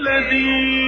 الذين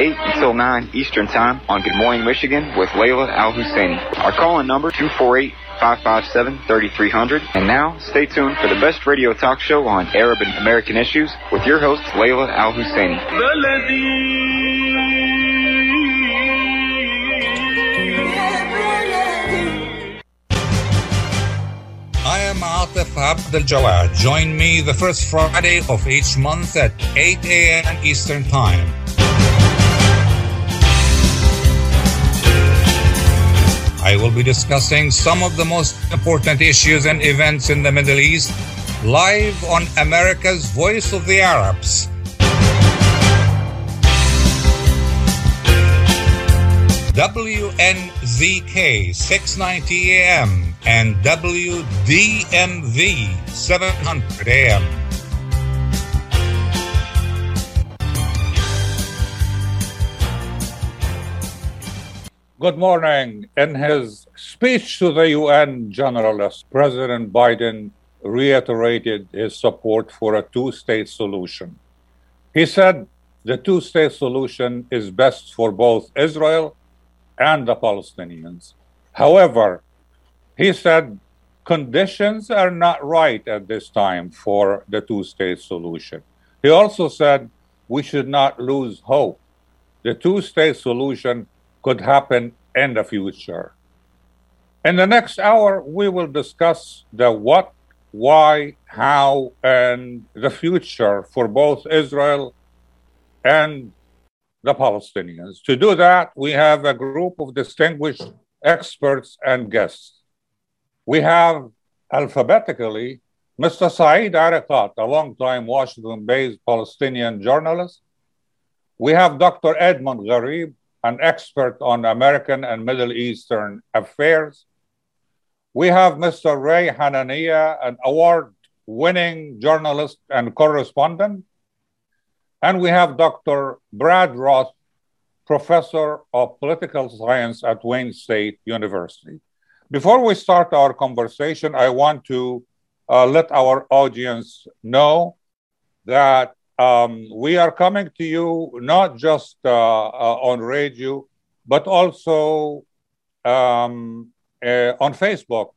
8 until 9 Eastern Time on Good Morning Michigan with Layla Al Husseini. Our call in number 248 557 3300. And now, stay tuned for the best radio talk show on Arab and American issues with your host, Layla Al Husseini. I am Atif Abdel Jawad. Join me the first Friday of each month at 8 a.m. Eastern Time. I will be discussing some of the most important issues and events in the Middle East live on America's Voice of the Arabs. WNZK 690 AM and WDMV 700 AM. Good morning. In his speech to the UN General, President Biden reiterated his support for a two state solution. He said the two state solution is best for both Israel and the Palestinians. However, he said conditions are not right at this time for the two state solution. He also said we should not lose hope. The two state solution could happen in the future. In the next hour, we will discuss the what, why, how, and the future for both Israel and the Palestinians. To do that, we have a group of distinguished experts and guests. We have alphabetically Mr. Saeed Arikat, a long-time Washington-based Palestinian journalist. We have Dr. Edmund Gharib, an expert on American and Middle Eastern affairs. We have Mr. Ray Hanania, an award-winning journalist and correspondent. And we have Dr. Brad Roth, professor of political science at Wayne State University. Before we start our conversation, I want to uh, let our audience know that um, we are coming to you not just uh, uh, on radio, but also um, uh, on Facebook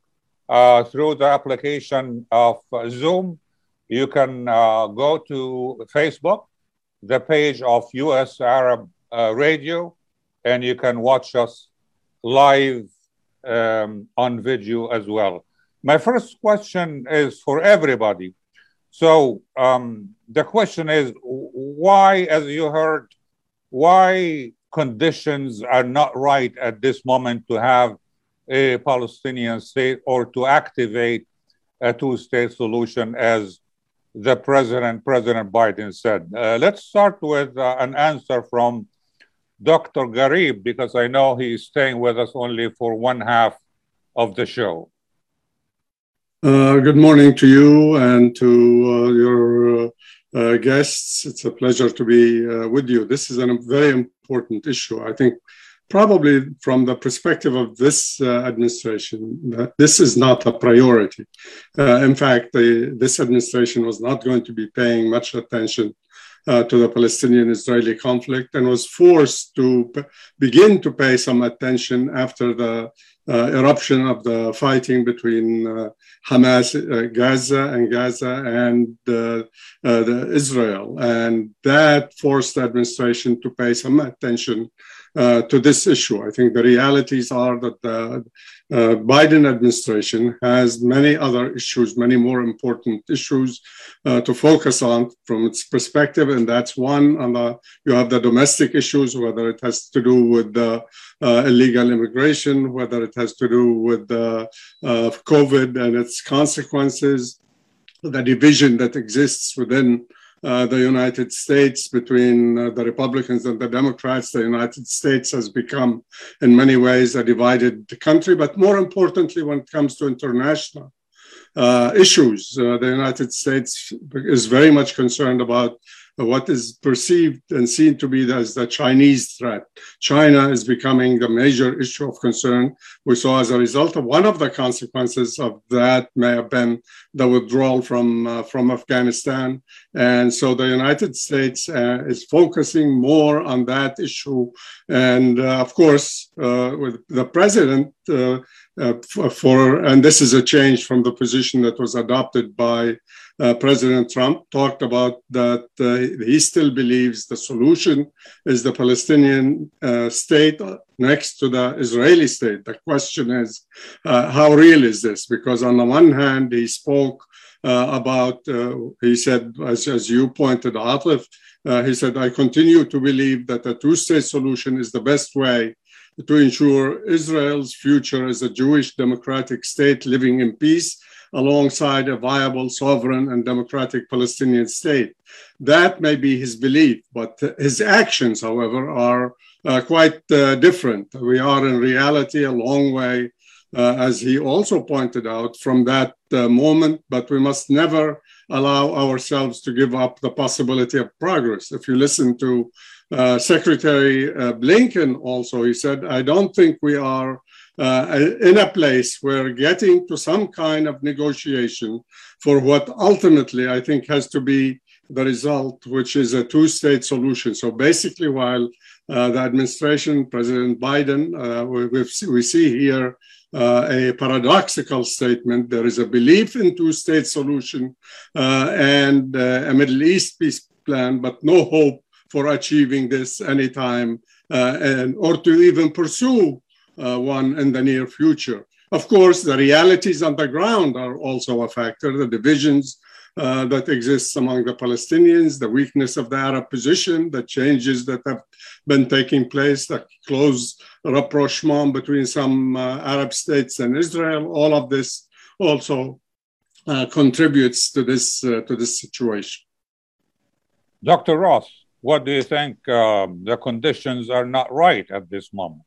uh, through the application of Zoom. You can uh, go to Facebook, the page of US Arab Radio, and you can watch us live um, on video as well. My first question is for everybody. So um, the question is why, as you heard, why conditions are not right at this moment to have a Palestinian state or to activate a two-state solution, as the president, President Biden said. Uh, let's start with uh, an answer from Dr. Gharib, because I know he's staying with us only for one half of the show. Uh, good morning to you and to uh, your uh, guests. It's a pleasure to be uh, with you. This is a very important issue. I think, probably from the perspective of this uh, administration, this is not a priority. Uh, in fact, the, this administration was not going to be paying much attention uh, to the Palestinian Israeli conflict and was forced to p- begin to pay some attention after the uh, eruption of the fighting between uh, Hamas, uh, Gaza, and Gaza and uh, uh, Israel, and that forced the administration to pay some attention uh, to this issue. I think the realities are that the uh, Biden administration has many other issues, many more important issues uh, to focus on from its perspective, and that's one. On the you have the domestic issues, whether it has to do with the uh, illegal immigration, whether it has to do with the uh, COVID and its consequences, the division that exists within uh, the United States between uh, the Republicans and the Democrats. The United States has become, in many ways, a divided country. But more importantly, when it comes to international uh, issues, uh, the United States is very much concerned about what is perceived and seen to be as the Chinese threat. China is becoming the major issue of concern. We saw as a result of one of the consequences of that may have been the withdrawal from, uh, from Afghanistan. And so the United States uh, is focusing more on that issue. And uh, of course, uh, with the president, uh, uh, for, and this is a change from the position that was adopted by uh, President Trump talked about that uh, he still believes the solution is the Palestinian uh, state next to the Israeli state. The question is, uh, how real is this? Because on the one hand, he spoke uh, about, uh, he said, as, as you pointed out, he said, I continue to believe that a two state solution is the best way to ensure Israel's future as a Jewish democratic state living in peace alongside a viable, sovereign, and democratic Palestinian state. That may be his belief, but his actions, however, are uh, quite uh, different. We are in reality a long way, uh, as he also pointed out, from that uh, moment, but we must never allow ourselves to give up the possibility of progress. If you listen to uh, Secretary uh, Blinken, also, he said, I don't think we are uh, in a place where getting to some kind of negotiation for what ultimately I think has to be the result, which is a two state solution. So basically, while uh, the administration, President Biden, uh, we, we, see here uh, a paradoxical statement. There is a belief in two state solution uh, and uh, a Middle East peace plan, but no hope for achieving this anytime and or to even pursue uh, one in the near future. Of course, the realities on the ground are also a factor, the divisions uh, that exists among the Palestinians, the weakness of the Arab position, the changes that have been taking place, the close rapprochement between some uh, Arab states and Israel. All of this also uh, contributes to this uh, to this situation. Dr. Roth, what do you think? Um, the conditions are not right at this moment.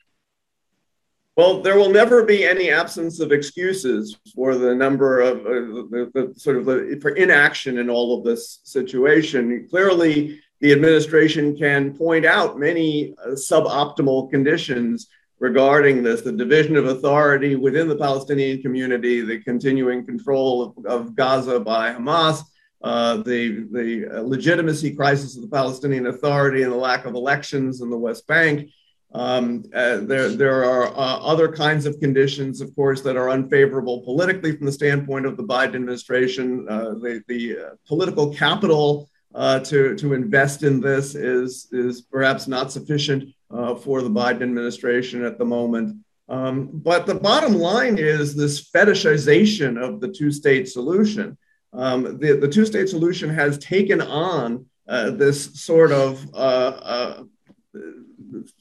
Well, there will never be any absence of excuses for the number of uh, the, the, sort of the, for inaction in all of this situation. Clearly, the administration can point out many uh, suboptimal conditions regarding this the division of authority within the Palestinian community, the continuing control of, of Gaza by Hamas. Uh, the the legitimacy crisis of the Palestinian Authority and the lack of elections in the West Bank, um, uh, there, there are uh, other kinds of conditions, of course, that are unfavorable politically from the standpoint of the Biden administration. Uh, the, the uh, political capital uh, to, to invest in this is, is perhaps not sufficient uh, for the Biden administration at the moment. Um, but the bottom line is this fetishization of the two state solution. Um, the, the two state solution has taken on this sort of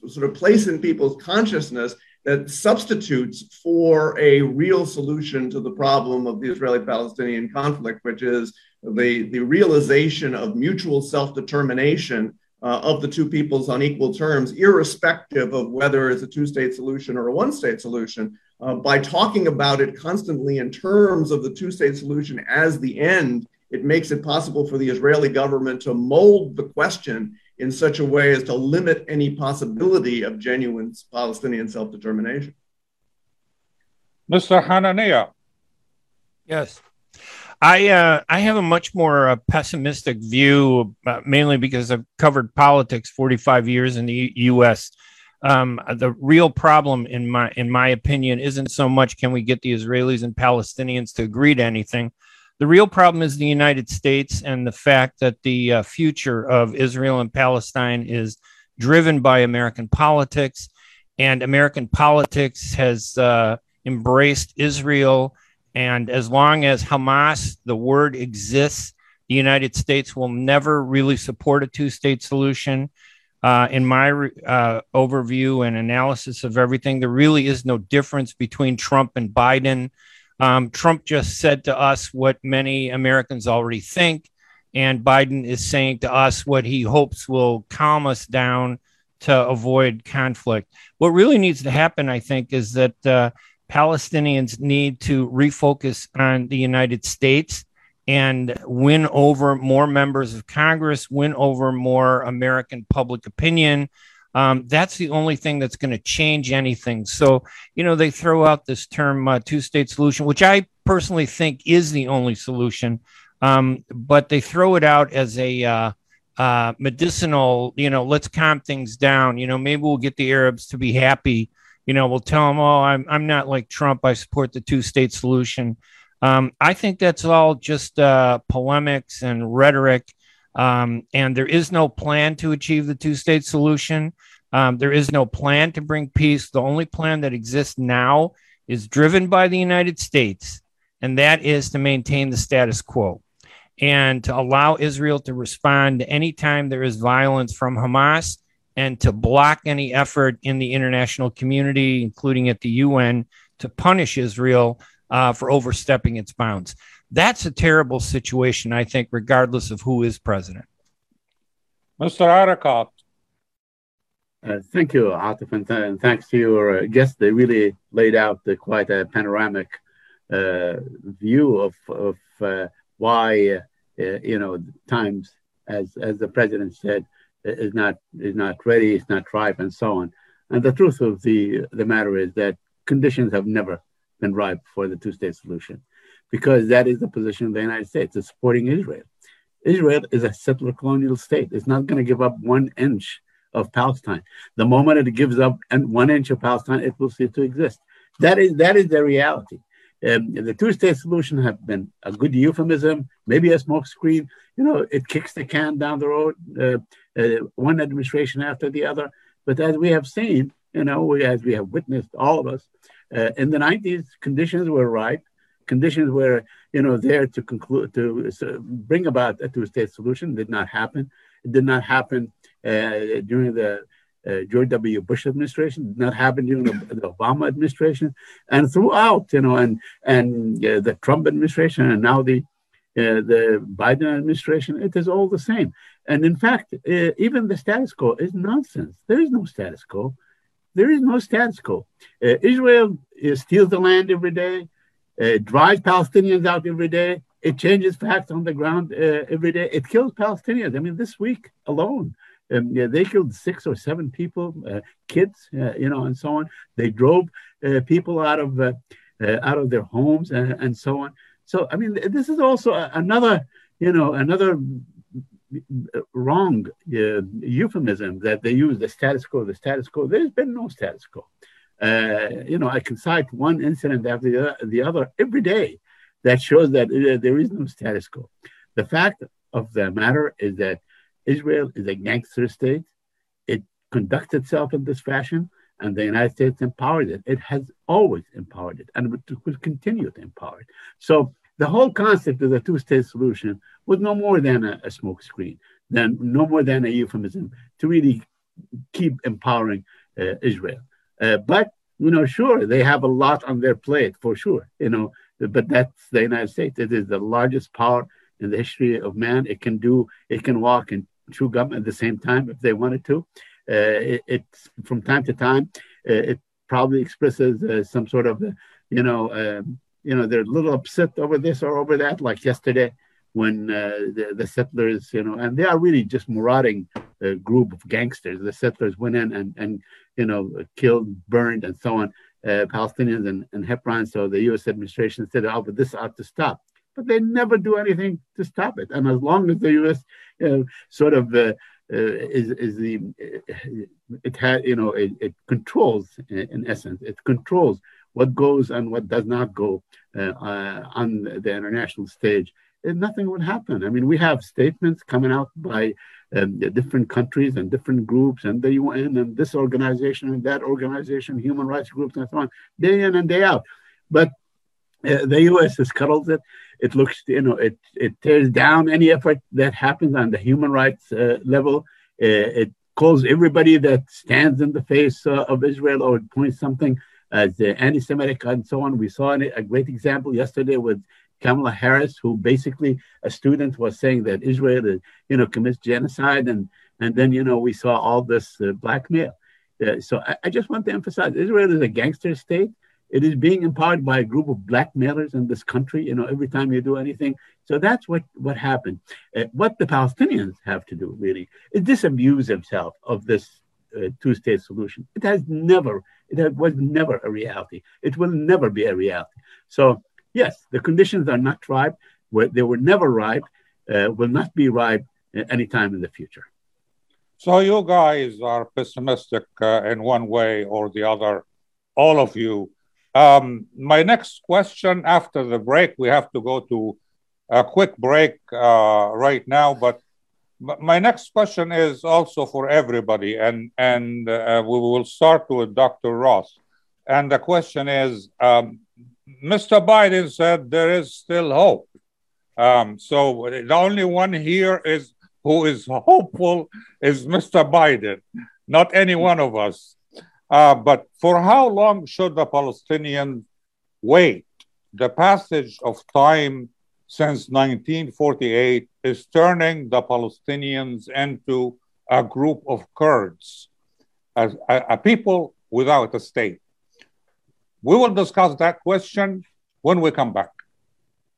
sort of place in people's consciousness that substitutes for a real solution to the problem of the Israeli Palestinian conflict, which is the, the realization of mutual self determination uh, of the two peoples on equal terms, irrespective of whether it's a two state solution or a one state solution. Uh, by talking about it constantly in terms of the two state solution as the end, it makes it possible for the Israeli government to mold the question in such a way as to limit any possibility of genuine Palestinian self determination. Mr. Hanania. Yes. I uh, I have a much more uh, pessimistic view, uh, mainly because I've covered politics 45 years in the U- U.S. Um, the real problem, in my in my opinion, isn't so much can we get the Israelis and Palestinians to agree to anything. The real problem is the United States and the fact that the uh, future of Israel and Palestine is driven by American politics, and American politics has uh, embraced Israel. And as long as Hamas, the word exists, the United States will never really support a two state solution. Uh, in my uh, overview and analysis of everything, there really is no difference between Trump and Biden. Um, Trump just said to us what many Americans already think, and Biden is saying to us what he hopes will calm us down to avoid conflict. What really needs to happen, I think, is that uh, Palestinians need to refocus on the United States and win over more members of Congress, win over more American public opinion, um, that's the only thing that's going to change anything. So, you know, they throw out this term uh, two state solution, which I personally think is the only solution. Um, but they throw it out as a uh, uh, medicinal, you know, let's calm things down. You know, maybe we'll get the Arabs to be happy. You know, we'll tell them, oh, I'm, I'm not like Trump. I support the two state solution. Um, I think that's all just uh, polemics and rhetoric. Um, and there is no plan to achieve the two state solution. Um, there is no plan to bring peace. The only plan that exists now is driven by the United States, and that is to maintain the status quo and to allow Israel to respond anytime there is violence from Hamas and to block any effort in the international community, including at the UN, to punish Israel uh, for overstepping its bounds. That's a terrible situation, I think, regardless of who is president. Mr. Arikat. Uh, thank you, Atif, and, th- and, thanks to your uh, guests. They really laid out the, quite a panoramic uh, view of, of uh, why, uh, you know, times, as, as the president said, is not, is not ready, it's not ripe, and so on. And the truth of the, the matter is that conditions have never been ripe for the two state solution because that is the position of the United States, is supporting Israel. Israel is a settler colonial state. It's not going to give up one inch of Palestine. The moment it gives up and one inch of Palestine, it will cease to exist. That is that is the reality. Um, the two-state solution have been a good euphemism, maybe a smokescreen. You know, it kicks the can down the road, uh, uh, one administration after the other. But as we have seen, you know, we, as we have witnessed, all of us, uh, in the 90s, conditions were ripe conditions were, you know, there to conclude to bring about a two-state solution did not happen. It did not happen uh, during the uh, George W. Bush administration. Did not happen during the, the Obama administration, and throughout, you know, and and uh, the Trump administration, and now the uh, the Biden administration. It is all the same. And in fact, uh, even the status quo is nonsense. There is no status quo. There is no status quo. Uh, Israel steals the land every day. Drives Palestinians out every day. It changes facts on the ground uh, every day. It kills Palestinians. I mean, this week alone, um, yeah, they killed six or seven people, uh, kids, uh, you know, and so on. They drove uh, people out of uh, uh, out of their homes and, and, so on. So, I mean, this is also another, you know, another wrong euphemism that they use the status quo. The status quo. There's been no status quo. Uh, you know, I can cite one incident after the, the other every day that shows that uh, there is no status quo. The fact of the matter is that Israel is a gangster state. It conducts itself in this fashion, and the United States empowered it. It has always empowered it, and will continue to empower it. So the whole concept of the two-state solution was no more than a, a smokescreen, than no more than a euphemism to really keep empowering uh, Israel. Uh, but you know, sure, they have a lot on their plate for sure. You know, but that's the United States. It is the largest power in the history of man. It can do, it can walk and chew gum at the same time if they wanted to. Uh, it, it's from time to time, uh, it probably expresses uh, some sort of, you know, um, you know, they're a little upset over this or over that. Like yesterday, when uh, the, the, settlers, you know, and they are really just marauding uh, group of gangsters. The settlers went in and, and you know, killed, burned, and so on, uh, Palestinians and, and Hebron. So the U.S. administration said, oh, but this ought to stop. But they never do anything to stop it. And as long as the U.S. Uh, sort of uh, is is the it had you know it, it, controls in essence it controls what goes and what does not go uh, uh, on the international stage nothing would happen i mean we have statements coming out by um, different countries and different groups and the un and this organization and that organization human rights groups and so on day in and day out but uh, the us has cuddled it it looks, you know, it, it tears down any effort that happens on the human rights uh, level. Uh, it calls everybody that stands in the face uh, of Israel or points something as uh, anti-Semitic and so on. We saw a great example yesterday with Kamala Harris, who basically a student was saying that Israel, is, you know, commits genocide, and and then you know we saw all this uh, blackmail. Uh, so I, I, just want to emphasize, Israel is a gangster state. It is being empowered by a group of blackmailers in this country. You know, every time you do anything. So that's what what happened. Uh, what the Palestinians have to do really is disabuse themselves of this uh, two-state solution. It has never, it was never a reality. It will never be a reality. So yes, the conditions are not ripe. They were never ripe. Uh, will not be ripe anytime in the future. So you guys are pessimistic uh, in one way or the other, all of you. Um, my next question after the break, we have to go to a quick break uh, right now, but my next question is also for everybody, and and uh, we will start with Dr. Ross. And the question is, um, Mr. Biden said there is still hope. Um, so the only one here is who is hopeful is Mr. Biden, not any one of us. Uh, but for how long should the Palestinians wait? The passage of time since 1948 is turning the Palestinians into a group of Kurds, a, a, a people without a state. We will discuss that question when we come back.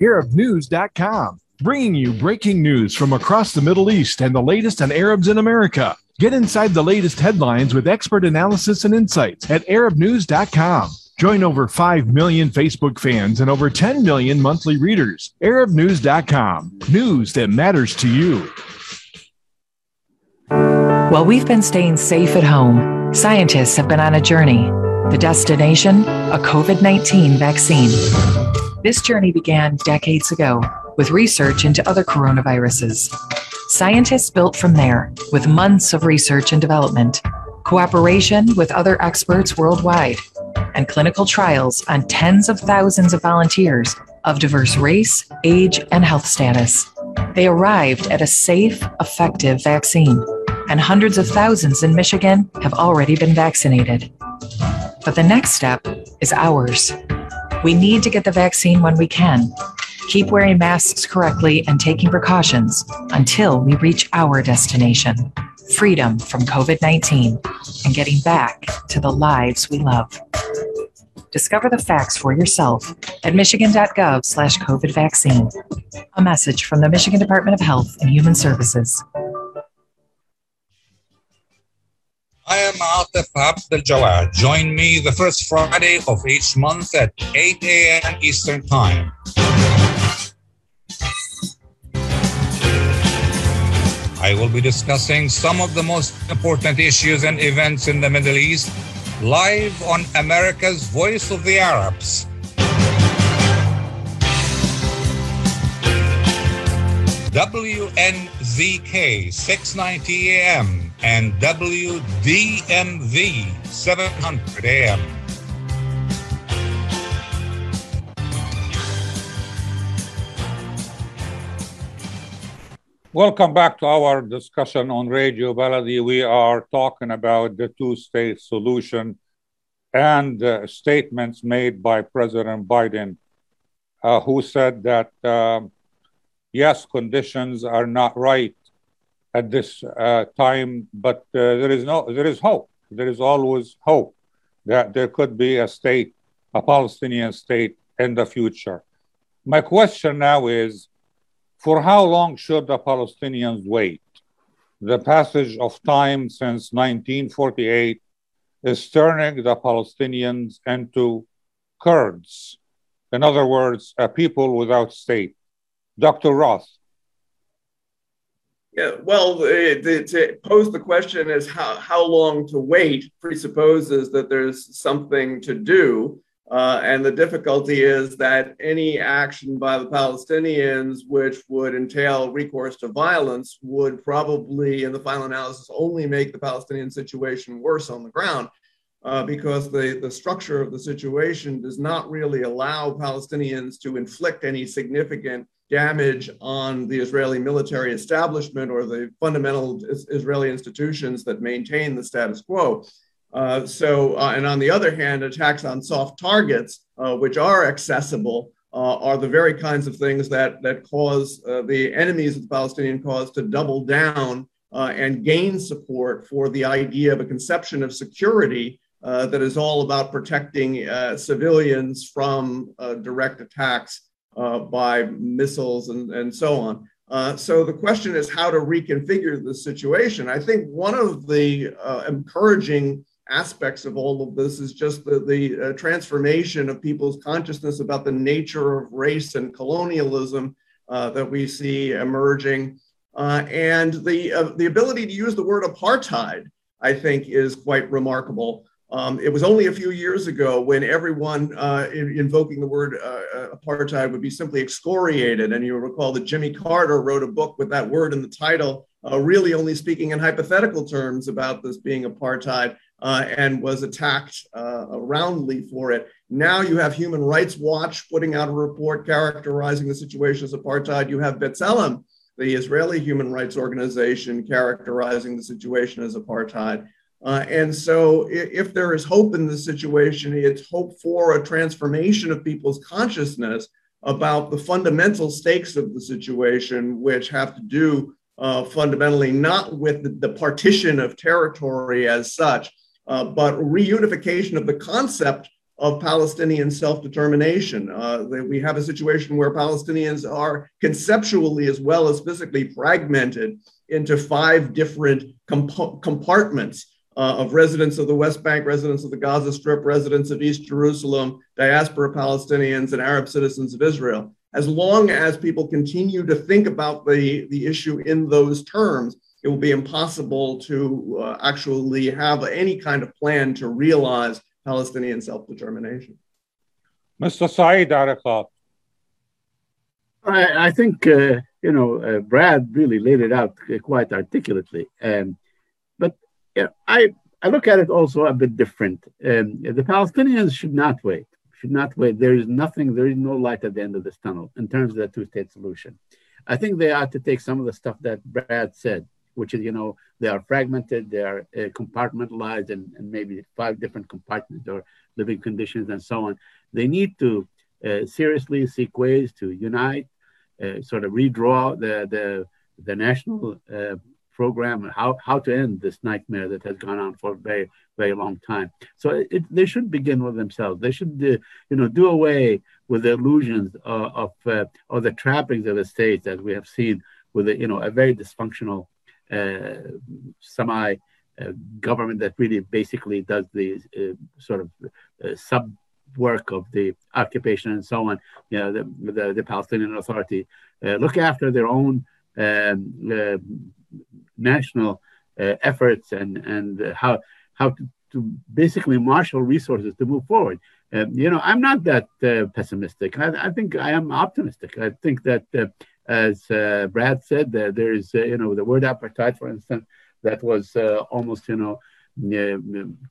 ArabNews.com, bringing you breaking news from across the Middle East and the latest on Arabs in America. Get inside the latest headlines with expert analysis and insights at ArabNews.com. Join over 5 million Facebook fans and over 10 million monthly readers. ArabNews.com, news that matters to you. While we've been staying safe at home, scientists have been on a journey. The destination? A COVID 19 vaccine. This journey began decades ago with research into other coronaviruses. Scientists built from there with months of research and development, cooperation with other experts worldwide, and clinical trials on tens of thousands of volunteers of diverse race, age, and health status. They arrived at a safe, effective vaccine, and hundreds of thousands in Michigan have already been vaccinated. But the next step is ours. We need to get the vaccine when we can. Keep wearing masks correctly and taking precautions until we reach our destination freedom from COVID 19 and getting back to the lives we love. Discover the facts for yourself at michigan.gov slash COVID vaccine. A message from the Michigan Department of Health and Human Services. I am Atif Abdel Jawad. Join me the first Friday of each month at 8 a.m. Eastern Time. I will be discussing some of the most important issues and events in the Middle East live on America's Voice of the Arabs. WNZK WNZK 690 AM and WDMV 700 AM. Welcome back to our discussion on Radio Baladi. We are talking about the two state solution and uh, statements made by President Biden, uh, who said that, uh, yes, conditions are not right at this uh, time, but uh, there is no, there is hope. There is always hope that there could be a state, a Palestinian state in the future. My question now is, for how long should the Palestinians wait? The passage of time since 1948 is turning the Palestinians into Kurds. In other words, a people without state. Dr. Roth. Yeah, well, the, to pose the question is how, how long to wait presupposes that there's something to do. Uh, and the difficulty is that any action by the Palestinians, which would entail recourse to violence, would probably, in the final analysis, only make the Palestinian situation worse on the ground. Uh, because the, the structure of the situation does not really allow Palestinians to inflict any significant damage on the Israeli military establishment or the fundamental Israeli institutions that maintain the status quo. Uh, so, uh, and on the other hand, attacks on soft targets, uh, which are accessible, uh, are the very kinds of things that, that cause uh, the enemies of the Palestinian cause to double down and gain support for the idea of a conception of security that is all about protecting civilians from direct attacks by missiles and, and so on. Uh, so the question is how to reconfigure the situation. I think one of the uh, encouraging aspects of all of this is just the, the uh, transformation of people's consciousness about the nature of race and colonialism uh, that we see emerging. Uh, and the, uh, the ability to use the word apartheid, I think, is quite remarkable. Um, it was only a few years ago when everyone uh, in, invoking the word uh, apartheid would be simply excoriated. And you recall that Jimmy Carter wrote a book with that word in the title, really only speaking in hypothetical terms about this being apartheid uh, and was attacked uh, roundly for it. Now you have Human Rights Watch putting out a report characterizing the situation as apartheid. You have B'Tselem, the Israeli human rights organization, characterizing the situation as apartheid. Uh, and so, if, there is hope in the situation, it's hope for a transformation of people's consciousness about the fundamental stakes of the situation, which have to do uh, fundamentally not with the, the, partition of territory as such, uh, but reunification of the concept of Palestinian self determination. Uh, we have a situation where Palestinians are conceptually as well as physically fragmented into five different comp- compartments. Uh, of residents of the West Bank, residents of the Gaza Strip, residents of East Jerusalem, diaspora Palestinians, and Arab citizens of Israel. As long as people continue to think about the, the issue in those terms, it will be impossible to uh, actually have any kind of plan to realize Palestinian self determination. Mr. Saeed Arikat. I, I think, uh, you know, uh, Brad really laid it out quite articulately. Um, but yeah, I, I look at it also a bit different. Um, the Palestinians should not wait, should not wait. There is nothing, there is no light at the end of this tunnel in terms of the two state solution. I think they ought to take some of the stuff that Brad said which is, you know, they are fragmented, they are uh, compartmentalized and, in, maybe five different compartments or living conditions and so on. They need to uh, seriously seek ways to unite, uh, sort of redraw the, the, the national uh, program, how, how to end this nightmare that has gone on for a very, very long time. So it, it, they should begin with themselves. They should, uh, you know, do away with the illusions of, of uh, or the trappings of the state that we have seen with, a, you know, a very dysfunctional uh, semi uh, government that really basically does the uh, sort of sub work of the occupation and so on. You know, the, the, the Palestinian Authority look after their own um, national uh, efforts and and uh, how how to, to basically marshal resources to move forward. Um, you know, I'm not that uh, pessimistic. I, I, think I am optimistic. I think that uh, as Brad said, there's you know the word apartheid, for instance, that was almost you know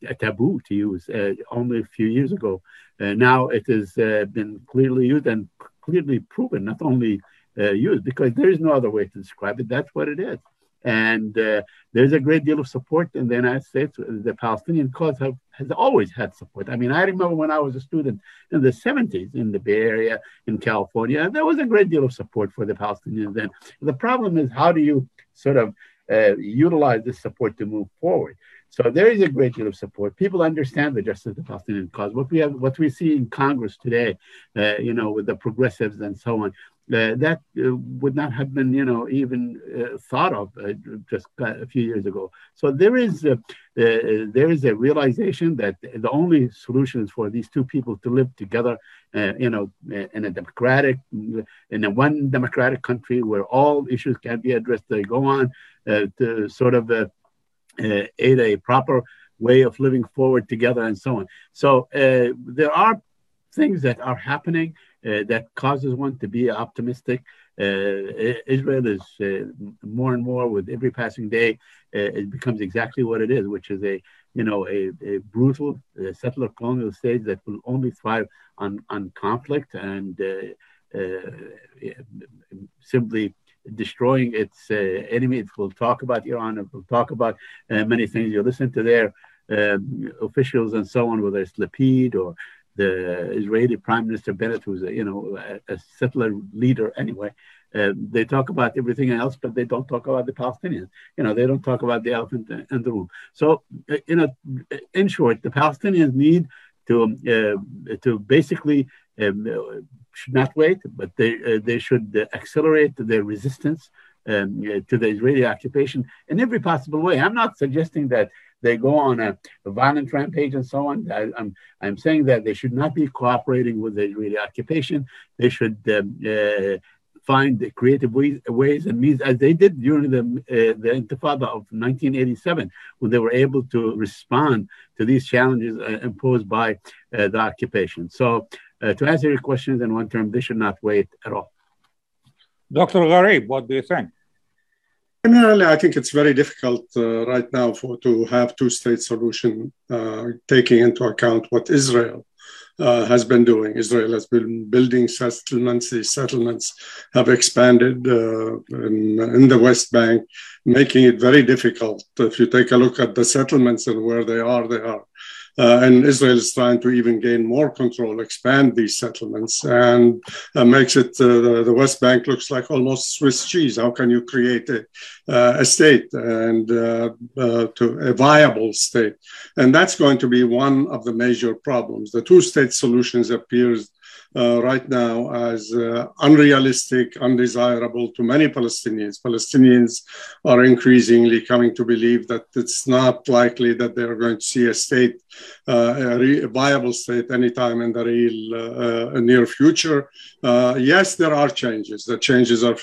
a taboo to use only a few years ago. now it has been clearly used and clearly proven, not only used, because there is no other way to describe it. That's what it is. And uh, there's a great deal of support in the United States. The Palestinian cause have, has always had support. I mean, I remember when I was a student in the 70s in the Bay Area in California, there was a great deal of support for the Palestinians then. The problem is, how do you sort of uh, utilize this support to move forward? So there is a great deal of support. People understand the justice of the Palestinian cause. What we have, what we see in Congress today, uh, you know, with the progressives and so on, uh, that uh, would not have been, you know, even uh, thought of uh, just a few years ago. So there is a, uh, there is a realization that the only solution is for these two people to live together, uh, you know, in a democratic, in a one democratic country where all issues can be addressed. They go on to sort of aid a proper way of living forward together and so on. So there are things that are happening uh, that causes one to be optimistic. Uh, Israel is uh, more and more with every passing day, it becomes exactly what it is, which is a you know a, a brutal settler colonial state that will only thrive on on conflict and simply destroying its uh, enemy. It will talk about Iran. It will talk about uh, many things. You listen to their um, officials and so on, whether it's Lapid or the Israeli Prime Minister Bennett, who's a, you know a, a settler leader anyway. Uh, they talk about everything else, but they don't talk about the Palestinians. You know, they don't talk about the elephant in the room. So, uh, you know, in short, the Palestinians need to uh, to basically um, should not wait, but they uh, they should accelerate their resistance um, to the Israeli occupation in every possible way. I'm not suggesting that they go on a, violent rampage and so on. I, am I'm, I'm saying that they should not be cooperating with the Israeli occupation. They should um, uh, find creative ways, ways, and means, as they did during the, uh, the Intifada of 1987, when they were able to respond to these challenges uh, imposed by uh, the occupation. So, uh, to answer your questions in one term, they should not wait at all. Dr. Gharib, what do you think? Generally, I think it's very difficult uh, right now for to have two-state solution, uh, taking into account what Israel uh, has been doing. Israel has been building settlements. These settlements have expanded uh, in, in, the West Bank, making it very difficult. If you take a look at the settlements and where they are, they are uh, and Israel is trying to even gain more control, expand these settlements, and uh, makes it uh, the, West Bank looks like almost Swiss cheese. How can you create a, uh, a state and uh, uh, to a viable state? And that's going to be one of the major problems. The two-state solutions appears uh, right now as uh, unrealistic, undesirable to many Palestinians. Palestinians are increasingly coming to believe that it's not likely that they are going to see a state, uh, a, re- a, viable state, anytime in the real uh, uh, near future. Uh, yes, there are changes. The changes are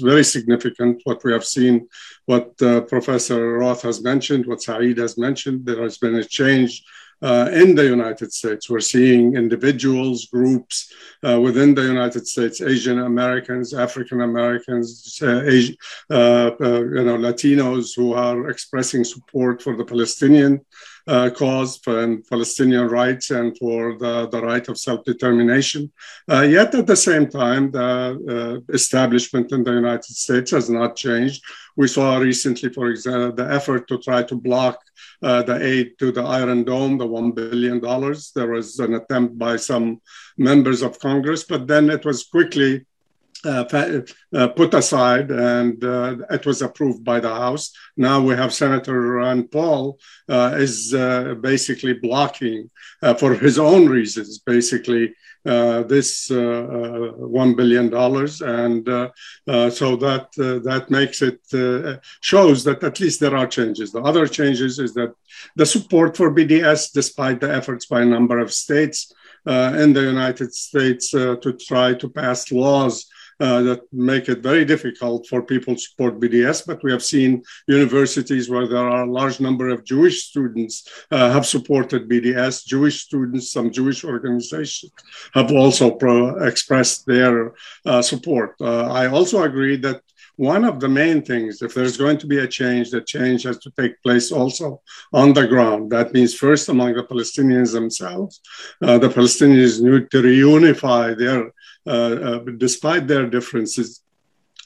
very significant. What we have seen, what Professor Roth has mentioned, what Saeed has mentioned, there has been a change uh, in the United States. We're seeing individuals, groups uh, within the United States, Asian Americans, African Americans, uh, uh, uh, you know, Latinos who are expressing support for the Palestinian uh, cause and Palestinian rights and for the, the right of self-determination. Uh, yet at the same time, the uh, establishment in the United States has not changed. We saw recently, for example, the effort to try to block uh, the aid to the Iron Dome, the $1 billion. There was an attempt by some members of Congress, but then it was quickly Uh, uh, put aside and uh, it was approved by the House. Now we have Senator Rand Paul uh, is uh, basically blocking uh, for his own reasons, basically uh, this one billion dollars, and so that that makes it shows that at least there are changes. The other changes is that the support for BDS, despite the efforts by a number of states in the United States to try to pass laws uh, that make it very difficult for people to support BDS. But we have seen universities where there are a large number of Jewish students uh, have supported BDS. Jewish students, some Jewish organizations have also pro- expressed their uh, support. Uh, I also agree that one of the main things, if there's going to be a change, the change has to take place also on the ground. That means first among the Palestinians themselves. Uh, the Palestinians need to reunify their, despite their differences,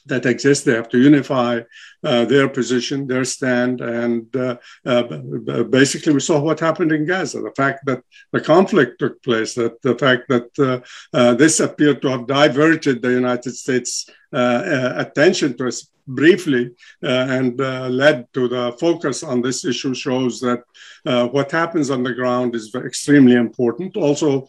that exist. They have to unify uh, their position, their stand, and uh, uh, basically we saw what happened in Gaza. The fact that the conflict took place, that the fact that this appeared to have diverted the United States uh, uh, attention to us briefly uh, and led to the focus on this issue shows that what happens on the ground is extremely important. Also,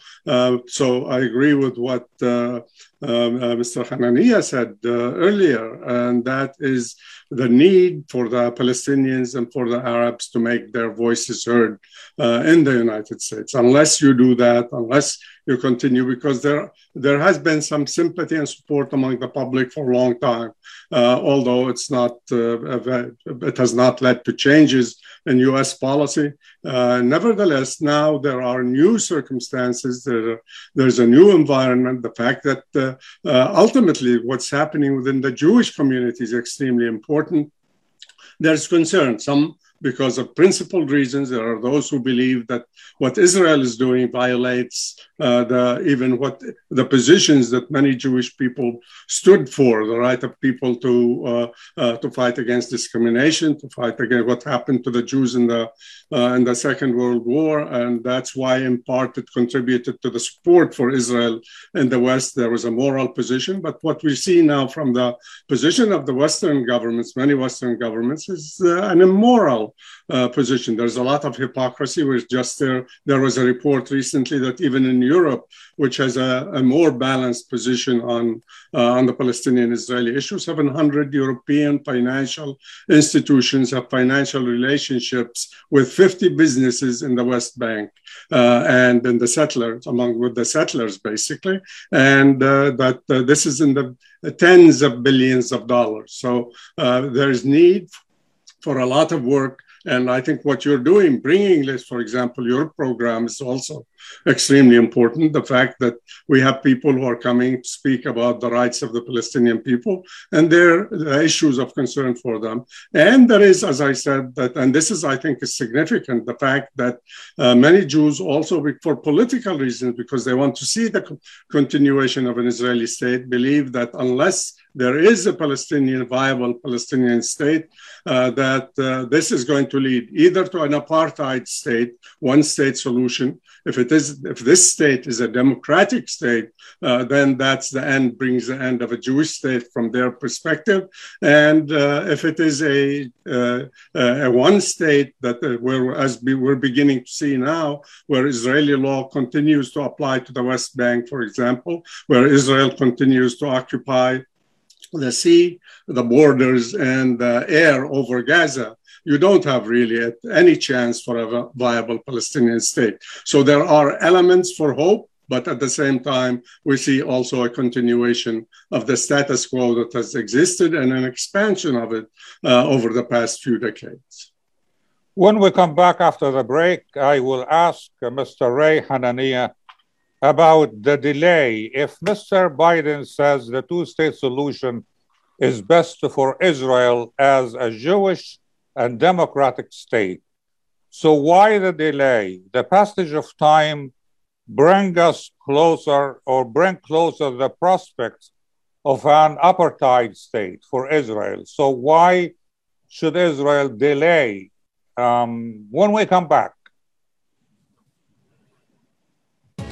so I agree with what Mr. Hanania said earlier, and that is the need for the Palestinians and for the Arabs to make their voices heard uh, in the United States. Unless you do that, unless you continue, because there there has been some sympathy and support among the public for a long time, uh, although it's not uh, it has not led to changes in U.S. policy. Uh, nevertheless, now there are new circumstances. There, there's a new environment. The fact that uh, uh, ultimately what's happening within the Jewish community is extremely important. There's concern. Some because of principled reasons. There are those who believe that what Israel is doing violates uh, the, even what the positions that many Jewish people stood for, the right of people to, uh, uh, to fight against discrimination, to fight against what happened to the Jews in the, uh, in the Second World War. And that's why, in part, it contributed to the support for Israel in the West. There was a moral position. But what we see now from the position of the Western governments, many Western governments, is uh, an immoral uh, position. There's a lot of hypocrisy. Which just there, there was a report recently that even in Europe, which has a, a more balanced position on uh, on the Palestinian-Israeli issue, 700 European financial institutions have financial relationships with 50 businesses in the West Bank uh, and in the settlers, among with the settlers basically, and uh, that uh, this is in the tens of billions of dollars. So uh, there is need for a lot of work. And I think what you're doing, bringing this, for example, your program is also extremely important. The fact that we have people who are coming to speak about the rights of the Palestinian people and their the issues of concern for them. And there is, as I said, that, and this is, I think, is significant, the fact that uh, many Jews also, for political reasons, because they want to see the co- continuation of an Israeli state, believe that unless there is a Palestinian, viable Palestinian state, uh, that uh, this is going to lead either to an apartheid state, one state solution. If it if this state is a democratic state, uh, then that's the end, brings the end of a Jewish state from their perspective. And uh, if it is a, uh, a one state that uh, we're, as be, we're beginning to see now, where Israeli law continues to apply to the West Bank, for example, where Israel continues to occupy the sea, the borders, and the air over Gaza, you don't have really any chance for a viable Palestinian state. So there are elements for hope, but at the same time, we see also a continuation of the status quo that has existed and an expansion of it uh, over the past few decades. When we come back after the break, I will ask uh, Mr. Ray Hanania about the delay. If Mr. Biden says the two state solution is best for Israel as a Jewish and democratic state, so why the delay? The passage of time bring us closer or bring closer the prospects of an apartheid state for Israel. So why should Israel delay? Um, when we come back,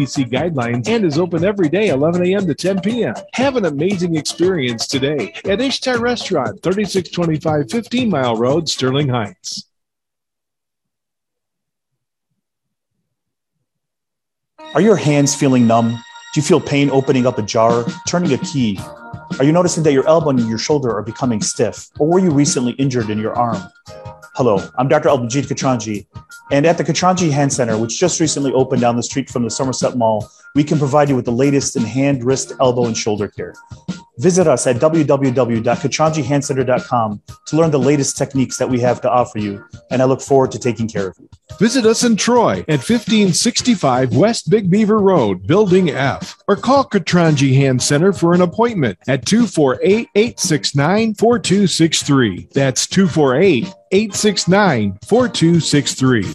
CDC guidelines and is open every day, 11 a.m. to 10 p.m. Have an amazing experience today at Ishtar Restaurant, 3625 15 Mile Road, Sterling Heights. Are your hands feeling numb? Do you feel pain opening up a jar, turning a key? Are you noticing that your elbow and your shoulder are becoming stiff? Or were you recently injured in your arm? Hello, I'm Dr. Albajit Katranji, and at the Katranji Hand Center, which just recently opened down the street from the Somerset Mall, we can provide you with the latest in hand, wrist, elbow, and shoulder care. Visit us at www.katranjihandcenter.com to learn the latest techniques that we have to offer you, and I look forward to taking care of you. Visit us in Troy at 1565 West Big Beaver Road, Building F, or call Katranji Hand Center for an appointment at 248 869 4263. That's 248 869 4263.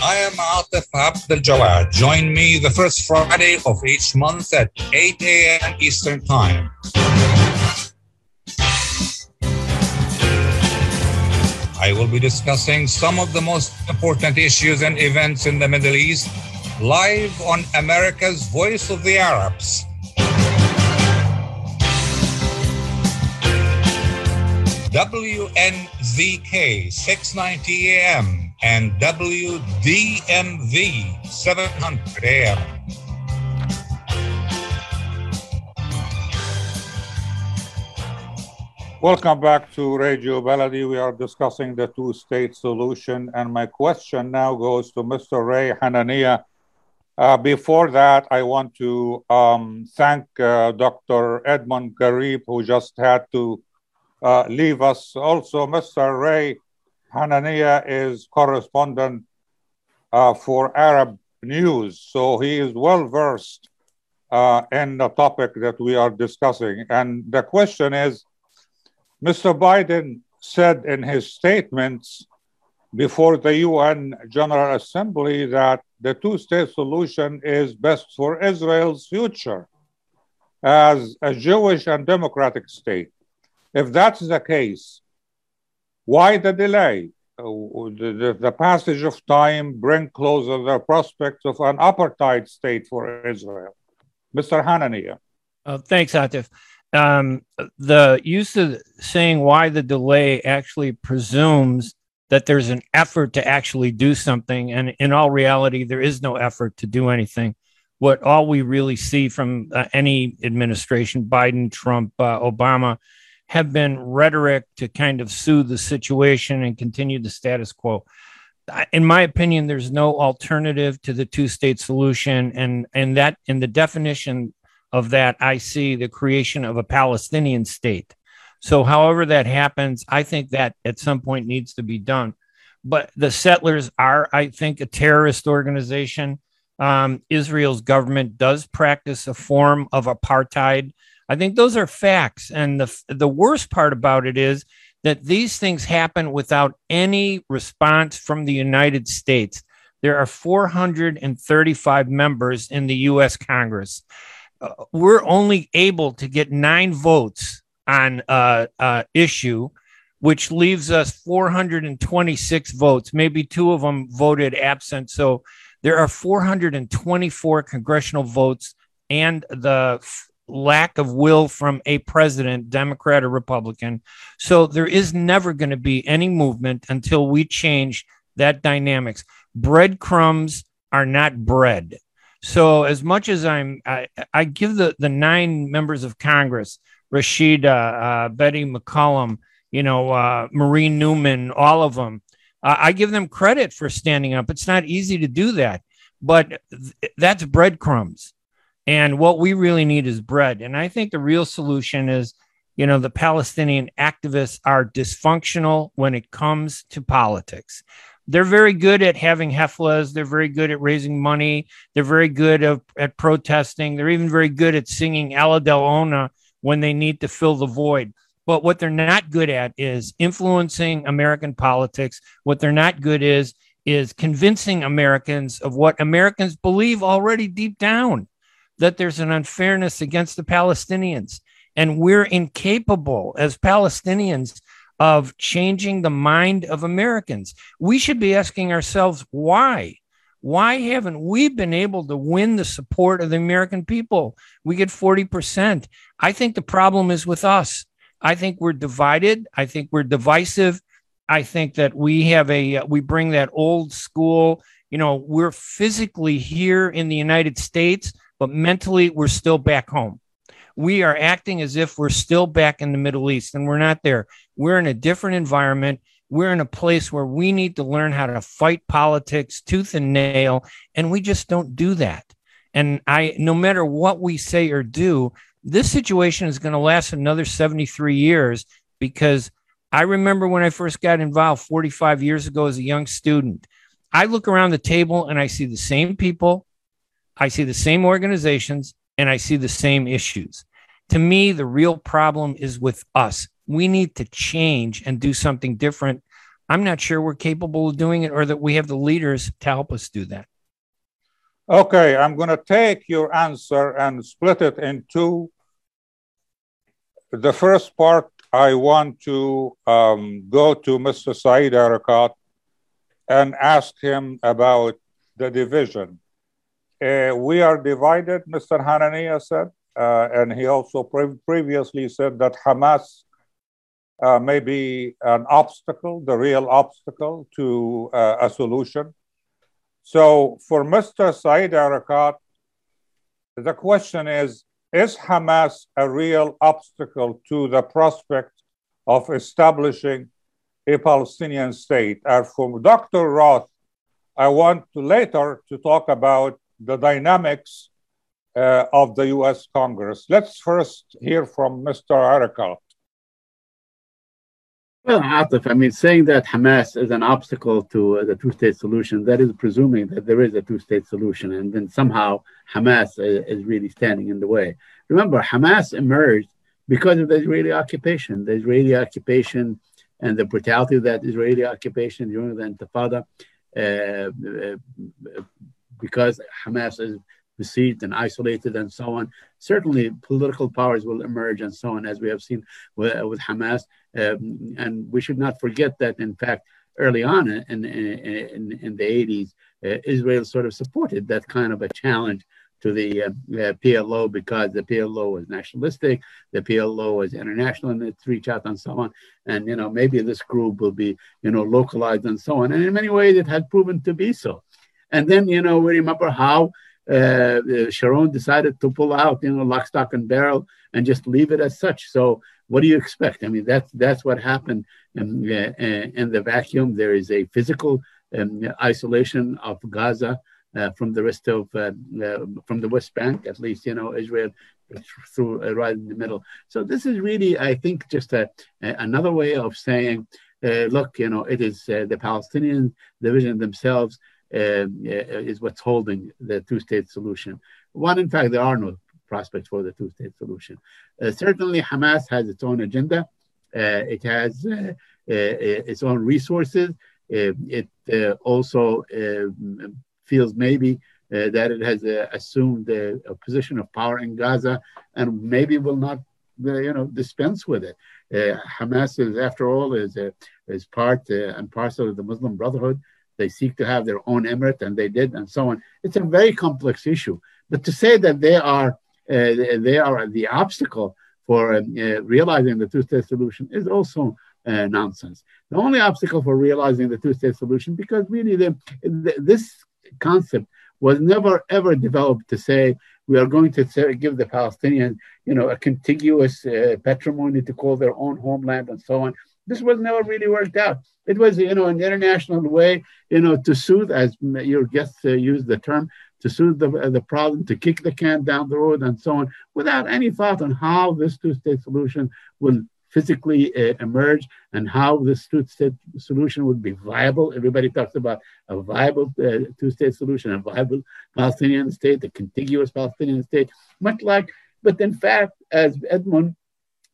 I am Atif Abdel Jawad. Join me the first Friday of each month at 8 a.m. Eastern Time. I will be discussing some of the most important issues and events in the Middle East live on America's Voice of the Arabs. WNZK 690 AM and WDMV 700 AM. Welcome back to Radio Baladi. We are discussing the two state solution. And my question now goes to Mr. Ray Hanania. Uh, before that, I want to um, thank uh, Dr. Edmund Gharib, who just had to uh, leave us. Also, Mr. Ray Hanania is correspondent uh, for Arab news, so he is well versed uh, in the topic that we are discussing. And the question is Mr. Biden said in his statements before the UN General Assembly that the two state solution is best for Israel's future as a Jewish and democratic state. If that's the case, why the delay? Uh, the, the, the, passage of time bring closer the prospect of an apartheid state for Israel. Mr. Hanania. Uh, thanks, Atif. Um, the use of saying why the delay actually presumes that there's an effort to actually do something. And in all reality, there is no effort to do anything. What all we really see from uh, any administration, Biden, Trump, uh, Obama, have been rhetoric to kind of soothe the situation and continue the status quo. In my opinion, there's no alternative to the two-state solution, and and that in the definition of that, I see the creation of a Palestinian state. So, however that happens, I think that at some point needs to be done. But the settlers are, I think, a terrorist organization. Um, Israel's government does practice a form of apartheid. I think those are facts. And the, the worst part about it is that these things happen without any response from the United States. There are 435 members in the US Congress. Uh, we're only able to get nine votes on uh, uh, issue, which leaves us 426 votes. Maybe two of them voted absent. So there are 424 congressional votes and the lack of will from a president, Democrat or Republican. So there is never going to be any movement until we change that dynamics. Breadcrumbs are not bread. So as much as I'm, I, I give the the nine members of Congress, Rashida, uh, Betty McCollum, you know, uh, Marie Newman, all of them. Uh, I give them credit for standing up. It's not easy to do that, but th- that's breadcrumbs. And what we really need is bread. And I think the real solution is, you know, the Palestinian activists are dysfunctional when it comes to politics. they're very good at having heflas. They're very good at raising money. They're very good at, at protesting. They're even very good at singing Alla Del Ona when they need to fill the void. But what they're not good at is influencing American politics. What they're not good is is convincing Americans of what Americans believe already deep down that there's an unfairness against the Palestinians. And we're incapable as Palestinians of changing the mind of Americans. We should be asking ourselves why. Why haven't we been able to win the support of the American people? We get 40%. I think the problem is with us. I think we're divided. I think we're divisive. I think that we have a, uh, we bring that old school, you know, we're physically here in the United States, but mentally we're still back home we are acting as if we're still back in the Middle East and we're not there. We're in a different environment. We're in a place where we need to learn how to fight politics tooth and nail, and we just don't do that. And I, no matter what we say or do, this situation is going to last another 73 years because I remember when I first got involved 45 years ago as a young student. I look around the table and I see the same people, I see the same organizations, and I see the same issues. To me, the real problem is with us. We need to change and do something different. I'm not sure we're capable of doing it or that we have the leaders to help us do that. Okay, I'm going to take your answer and split it in two. The first part, I want to um, go to Mr. Saeed Arikat and ask him about the division. Uh, we are divided, Mr. Hanania said. Uh, and he also pre- previously said that Hamas uh, may be an obstacle, the real obstacle to uh, a solution. So for Mr. Saeed Arikat, the question is Is Hamas a real obstacle to the prospect of establishing a Palestinian state? And for Dr. Roth, I want to later to talk about the dynamics uh, of the US Congress. Let's first hear from Mr. Arikat. Well, Atif, I mean, saying that Hamas is an obstacle to uh, the two state solution, that is presuming that there is a two state solution, and then somehow Hamas is, is really standing in the way. Remember, Hamas emerged because of the Israeli occupation, the Israeli occupation and the brutality of that Israeli occupation during the Intifada, uh, uh because Hamas is besieged and isolated and so on. Certainly, political powers will emerge and so on, as we have seen with, with Hamas. Um, and we should not forget that, in fact, early on in, in, in, in the 80s, uh, Israel sort of supported that kind of a challenge to the uh, uh, PLO because the PLO was nationalistic, the PLO was international in its reach out and so on. And, you know, maybe this group will be, you know, localized and so on. And in many ways, it had proven to be so. And then, you know, we remember how uh, uh, Sharon decided to pull out, you know, lock, stock, and barrel, and just leave it as such. So, what do you expect? I mean, that's that's what happened in, uh, in the vacuum. There is a physical um, isolation of Gaza uh, from the rest of uh, uh, from the West Bank, at least, you know, Israel through right in the middle. So this is really, I think, just a, a another way of saying, look, you know, it is the Palestinian division themselves uh, Um, uh, uh, is what's holding the two-state solution. One, in fact, there are no prospects for the two-state solution. Uh, certainly, Hamas has its own agenda. Uh, it has uh, its own resources. it also um, feels maybe uh, that it has uh, assumed a, a, position of power in Gaza and maybe will not, uh, you know, dispense with it. Hamas is, after all, is is part and parcel of the Muslim Brotherhood. They seek to have their own emirate, and they did, and so on. It's a very complex issue. But to say that they are uh, they are the obstacle for uh, uh, realizing the two-state solution is also uh, nonsense. The only obstacle for realizing the two-state solution, because really the, the, this concept was never ever developed to say we are going to give the Palestinians, you know, a contiguous uh, patrimony to call their own homeland and so on. This was never really worked out. It was, you know, an international way, you know, to soothe, as your guests uh, used the term, to soothe the, uh, the problem, to kick the can down the road and so on, without any thought on how this two-state solution will physically uh, emerge and how this two-state solution would be viable. Everybody talks about a viable uh, two-state solution, a viable Palestinian state, a contiguous Palestinian state, much like, but in fact, as Edmund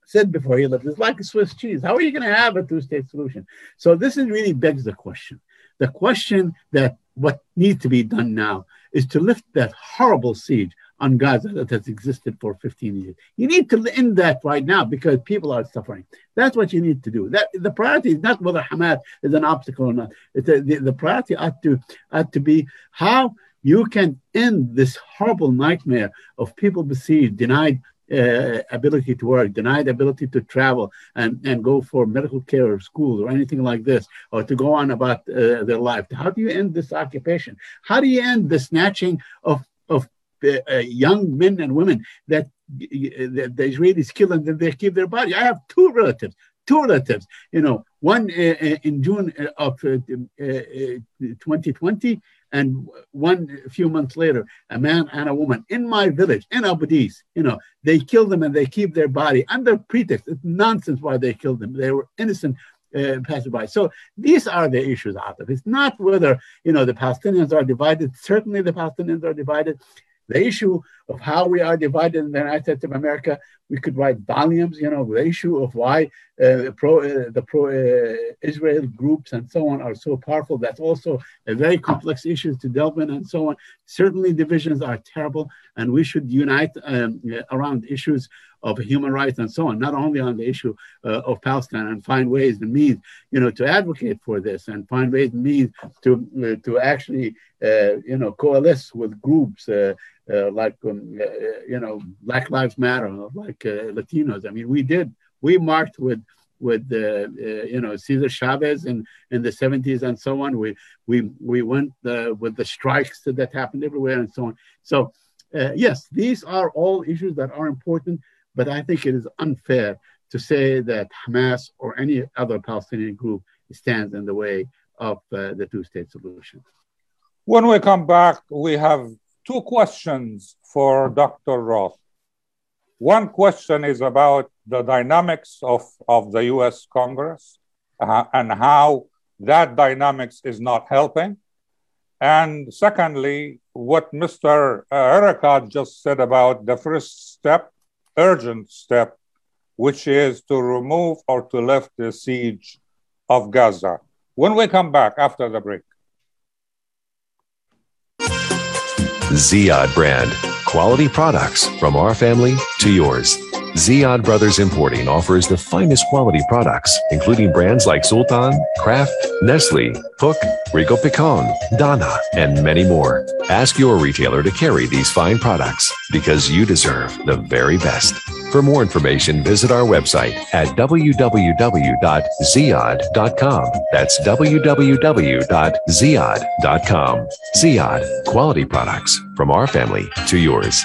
said before he left, it's like a Swiss cheese. How are you going to have a two-state solution? So this is really begs the question. The question that what needs to be done now is to lift that horrible siege on Gaza that has existed for 15 years. You need to end that right now because people are suffering. That's what you need to do. That the priority is not whether Hamas is an obstacle or not. A, the, the priority ought to ought to be how you can end this horrible nightmare of people besieged, denied uh, ability to work, denied ability to travel and, and go for medical care or school or anything like this, or to go on about uh, their life. How do you end this occupation? How do you end the snatching of, of uh, young men and women that, that the Israelis kill and then they keep their body? I have two relatives, two relatives, you know, one uh, uh, in June of 2020 and one a few months later, a man and a woman in my village, in Abu Dis, you know, they kill them and they keep their body under pretext. It's nonsense why they killed them. They were innocent uh, passerby. So these are the issues out of it. It's not whether, you know, the Palestinians are divided. Certainly the Palestinians are divided. The issue of how we are divided in the United States of America, we could write volumes, you know, the issue of why uh, pro, uh, the pro-Israel uh, groups and so on are so powerful. That's also a very complex issue to delve in and so on. Certainly divisions are terrible and we should unite um, around issues of human rights and so on, not only on the issue uh, of Palestine and find ways and means, you know, to advocate for this and find ways and means to, uh, to actually, uh, you know, coalesce with groups uh, like um, uh, you know Black Lives Matter, like uh, Latinos. I mean, we did we marched with with uh, uh, you know Cesar Chavez in in the 70s and so on. We we we went uh, with the strikes that happened everywhere and so on. So yes, these are all issues that are important, but I think it is unfair to say that Hamas or any other Palestinian group stands in the way of the two-state solution. When we come back, we have two questions for Dr. Roth. One question is about the dynamics of, of the US Congress uh, and how that dynamics is not helping. And secondly, what Mr. Arikat just said about the first step, urgent step, which is to remove or to lift the siege of Gaza. When we come back after the break. Ziyad brand. Quality products from our family to yours. Ziyad Brothers Importing offers the finest quality products, including brands like Sultan, Kraft, Nestle, Hook, Rico Picon, Donna, and many more. Ask your retailer to carry these fine products because you deserve the very best. For more information, visit our website at www.ziyad.com. That's www.ziyad.com. Ziyad, quality products from our family to yours.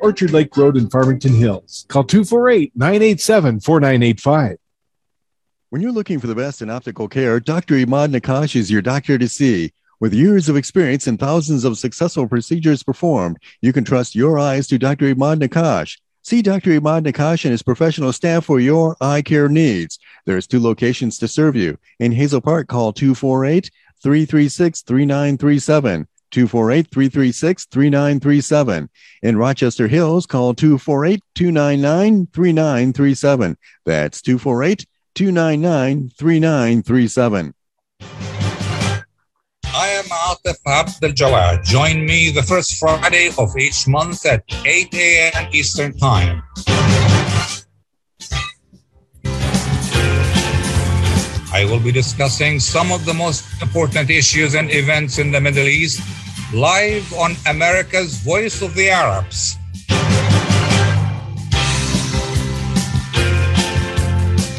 Orchard Lake Road in Farmington Hills. Call 248 987 4985. When you're looking for the best in optical care, Dr. Imad Nakash is your doctor to see. With years of experience and thousands of successful procedures performed, you can trust your eyes to Dr. Imad Nakash. See Dr. Imad Nakash and his professional staff for your eye care needs. There's two locations to serve you. In Hazel Park, call 248 336 3937. 248 336 3937. In Rochester Hills, call 248 299 3937. That's 248 299 3937. I am Atif Abdel Jawad. Join me the first Friday of each month at 8 a.m. Eastern Time. I will be discussing some of the most important issues and events in the Middle East live on America's Voice of the Arabs.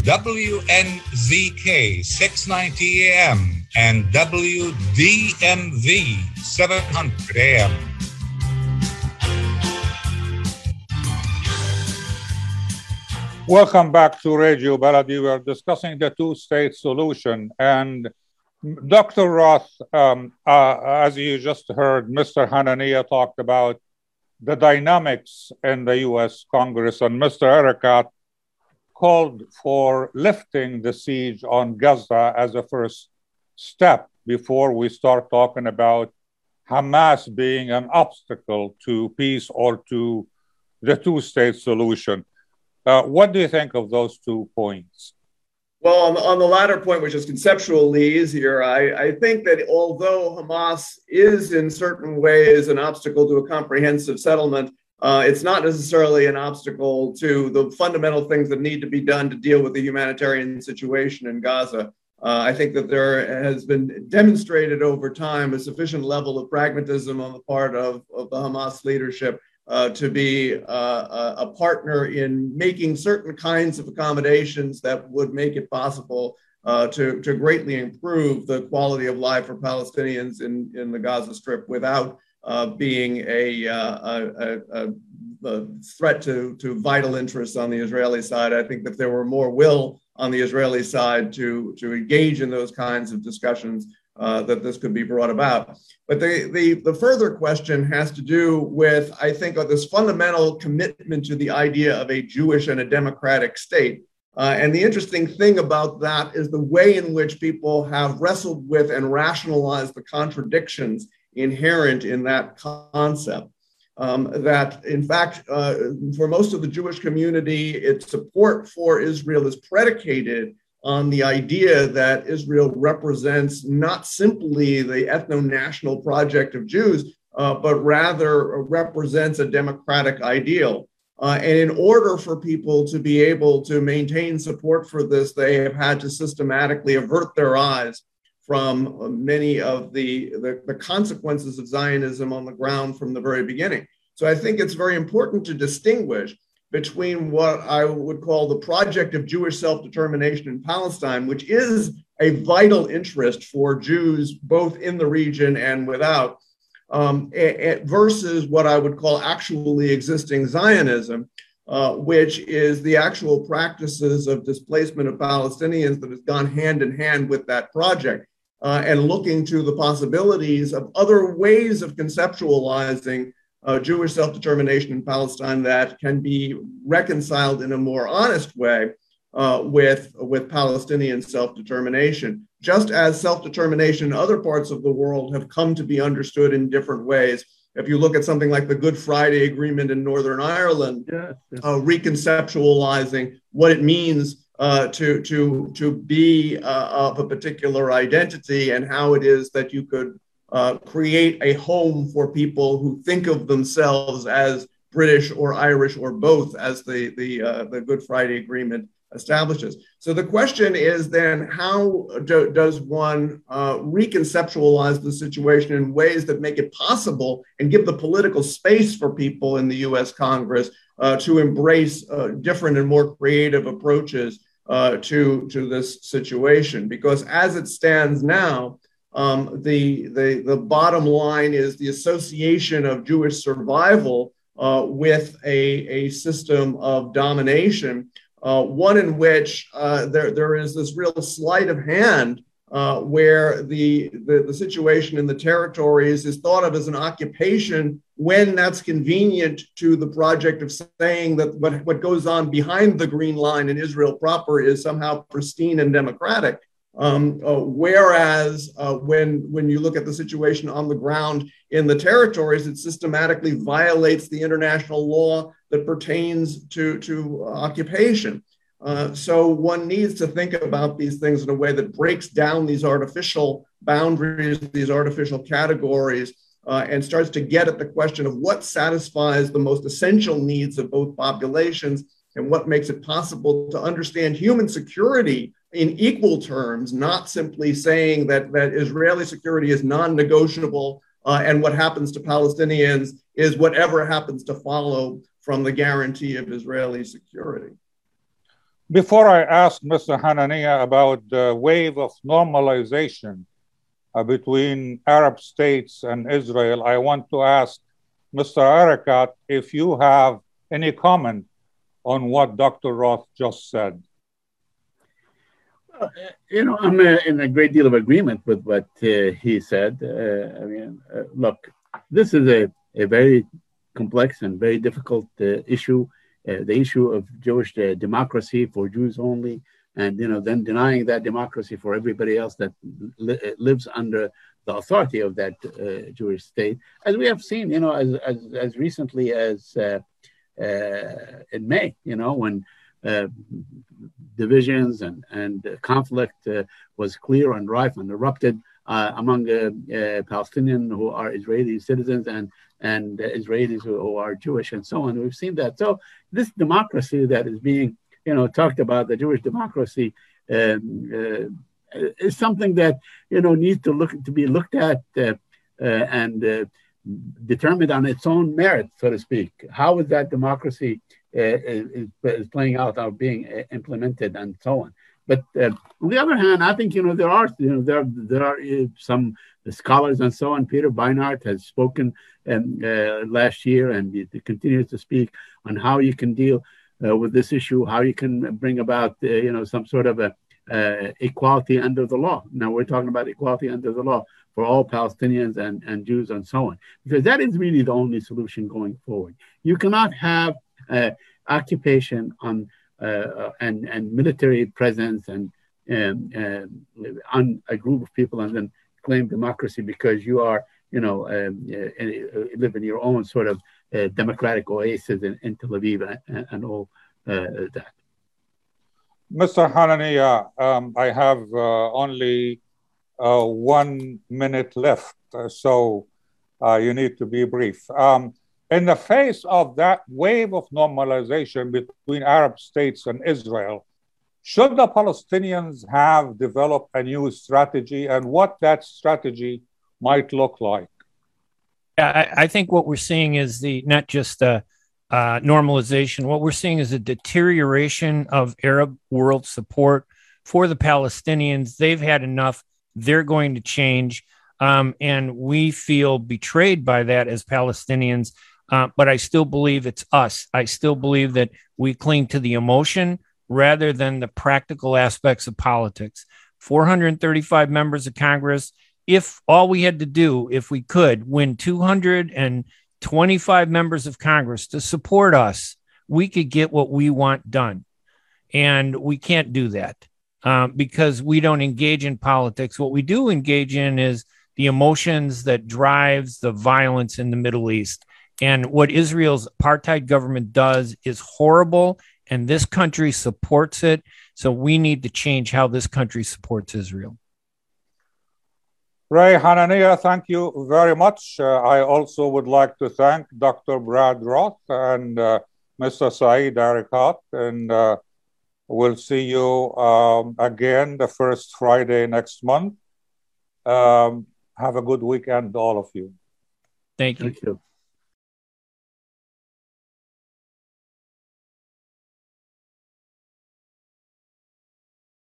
WNZK 690 AM and WDMV 700 AM. Welcome back to Radio Baladi. We are discussing the two-state solution. And Dr. Roth, um, uh, as you just heard, Mr. Hanania talked about the dynamics in the U.S. Congress, and Mr. Arikat called for lifting the siege on Gaza as a first step before we start talking about Hamas being an obstacle to peace or to the two-state solution. Uh, what do you think of those two points? Well, on the, on the latter point, which is conceptually easier, I, I think that although Hamas is in certain ways an obstacle to a comprehensive settlement, uh, it's not necessarily an obstacle to the fundamental things that need to be done to deal with the humanitarian situation in Gaza. Uh, I think that there has been demonstrated over time a sufficient level of pragmatism on the part of, of the Hamas leadership uh, to be uh, a partner in making certain kinds of accommodations that would make it possible uh, to, to greatly improve the quality of life for Palestinians in, in the Gaza Strip without uh, being a, uh, a, a, a, threat to, to vital interests on the Israeli side. I think that there were more will on the Israeli side to, to engage in those kinds of discussions uh, that this could be brought about. But the, the, the, further question has to do with, I think, this fundamental commitment to the idea of a Jewish and a democratic state. Uh, and the interesting thing about that is the way in which people have wrestled with and rationalized the contradictions inherent in that concept. Um, that, in fact, uh, for most of the Jewish community, its support for Israel is predicated on the idea that Israel represents not simply the ethno national project of Jews, uh, but rather represents a democratic ideal. Uh, and in order for people to be able to maintain support for this, they have had to systematically avert their eyes from many of the, the, the consequences of Zionism on the ground from the very beginning. So I think it's very important to distinguish between what I would call the project of Jewish self determination in Palestine, which is a vital interest for Jews both in the region and without, um, versus what I would call actually existing Zionism, uh, which is the actual practices of displacement of Palestinians that has gone hand in hand with that project. Uh, and looking to the possibilities of other ways of conceptualizing uh, Jewish self determination in Palestine that can be reconciled in a more honest way uh, with, with Palestinian self determination. Just as self determination in other parts of the world have come to be understood in different ways. If you look at something like the Good Friday Agreement in Northern Ireland, yes, yes. Uh, reconceptualizing what it means uh, to, to, to be uh, of a particular identity and how it is that you could uh, create a home for people who think of themselves as British or Irish or both, as the the uh, the Good Friday Agreement establishes. So the question is then, how do, does one uh, reconceptualize the situation in ways that make it possible and give the political space for people in the U.S. Congress uh, to embrace uh, different and more creative approaches uh, to to this situation? Because as it stands now um, the, the, the bottom line is the association of Jewish survival uh, with a, a system of domination, uh, one in which uh, there, there is this real sleight of hand uh, where the, the, the, situation in the territories is thought of as an occupation when that's convenient to the project of saying that what, what goes on behind the green line in Israel proper is somehow pristine and democratic. Um, uh, whereas uh, when, when you look at the situation on the ground in the territories, it systematically violates the international law that pertains to, to occupation. Uh, so one needs to think about these things in a way that breaks down these artificial boundaries, these artificial categories, uh, and starts to get at the question of what satisfies the most essential needs of both populations and what makes it possible to understand human security in equal terms, not simply saying that, that Israeli security is non negotiable uh, and what happens to Palestinians is whatever happens to follow from the guarantee of Israeli security. Before I ask Mr. Hanania about the wave of normalization uh, between Arab states and Israel, I want to ask Mr. Arikat if you have any comment on what Dr. Roth just said. Uh, you know, I'm uh, in a great deal of agreement with what uh, he said. Uh, I mean, uh, look, this is a, a very complex and very difficult issue uh, the issue of Jewish uh, democracy for Jews only, and you know then denying that democracy for everybody else that li- uh, lives under the authority of that uh, Jewish state, as we have seen, you know, as as, as recently as uh, uh, in May, you know, when divisions and and conflict was clear and rife and erupted among Palestinians who are Israeli citizens and and Israelis who, who, are Jewish and so on. We've seen that. So this democracy that is being, you know, talked about, the Jewish democracy, um, uh, is something that you know needs to look to be looked at uh, uh, and uh, determined on its own merit, so to speak. How is that democracy uh, is, is, playing out or being uh, implemented and so on? But uh, on the other hand, I think you know there are you know there there are uh, some scholars and so on. Peter Beinart has spoken um, uh, last year, and he continues to speak on how you can deal with this issue, how you can bring about you know some sort of a equality under the law. Now we're talking about equality under the law for all Palestinians and, and Jews and so on, because that is really the only solution going forward. You cannot have occupation on uh, uh, and and military presence and and, on a group of people and then claim democracy because you are you know um, uh, live in your own sort of democratic oasis in, in Tel Aviv and, and all that. Mr. Hanania, um, I have uh, only uh, one minute left, uh, so you need to be brief. Um, in the face of that wave of normalization between Arab states and Israel, should the Palestinians have developed a new strategy and what that strategy might look like? I, I think what we're seeing is the not just the uh, normalization. What we're seeing is a deterioration of Arab world support for the Palestinians. They've had enough. They're going to change. Um, and we feel betrayed by that as Palestinians. Uh, but I still believe it's us. I still believe that we cling to the emotion rather than the practical aspects of politics. 435 members of Congress. If all we had to do, if we could win 225 members of Congress to support us, we could get what we want done. And we can't do that uh, because we don't engage in politics. What we do engage in is the emotions that drives the violence in the Middle East. And what Israel's apartheid government does is horrible, and this country supports it. So we need to change how this country supports Israel. Ray Hanania, thank you very much. Uh, I also would like to thank Dr. Brad Roth and uh, Mr. Saeed Arikat, and uh, we'll see you um, again the first Friday next month. Um, have a good weekend, all of you. Thank you. Thank you.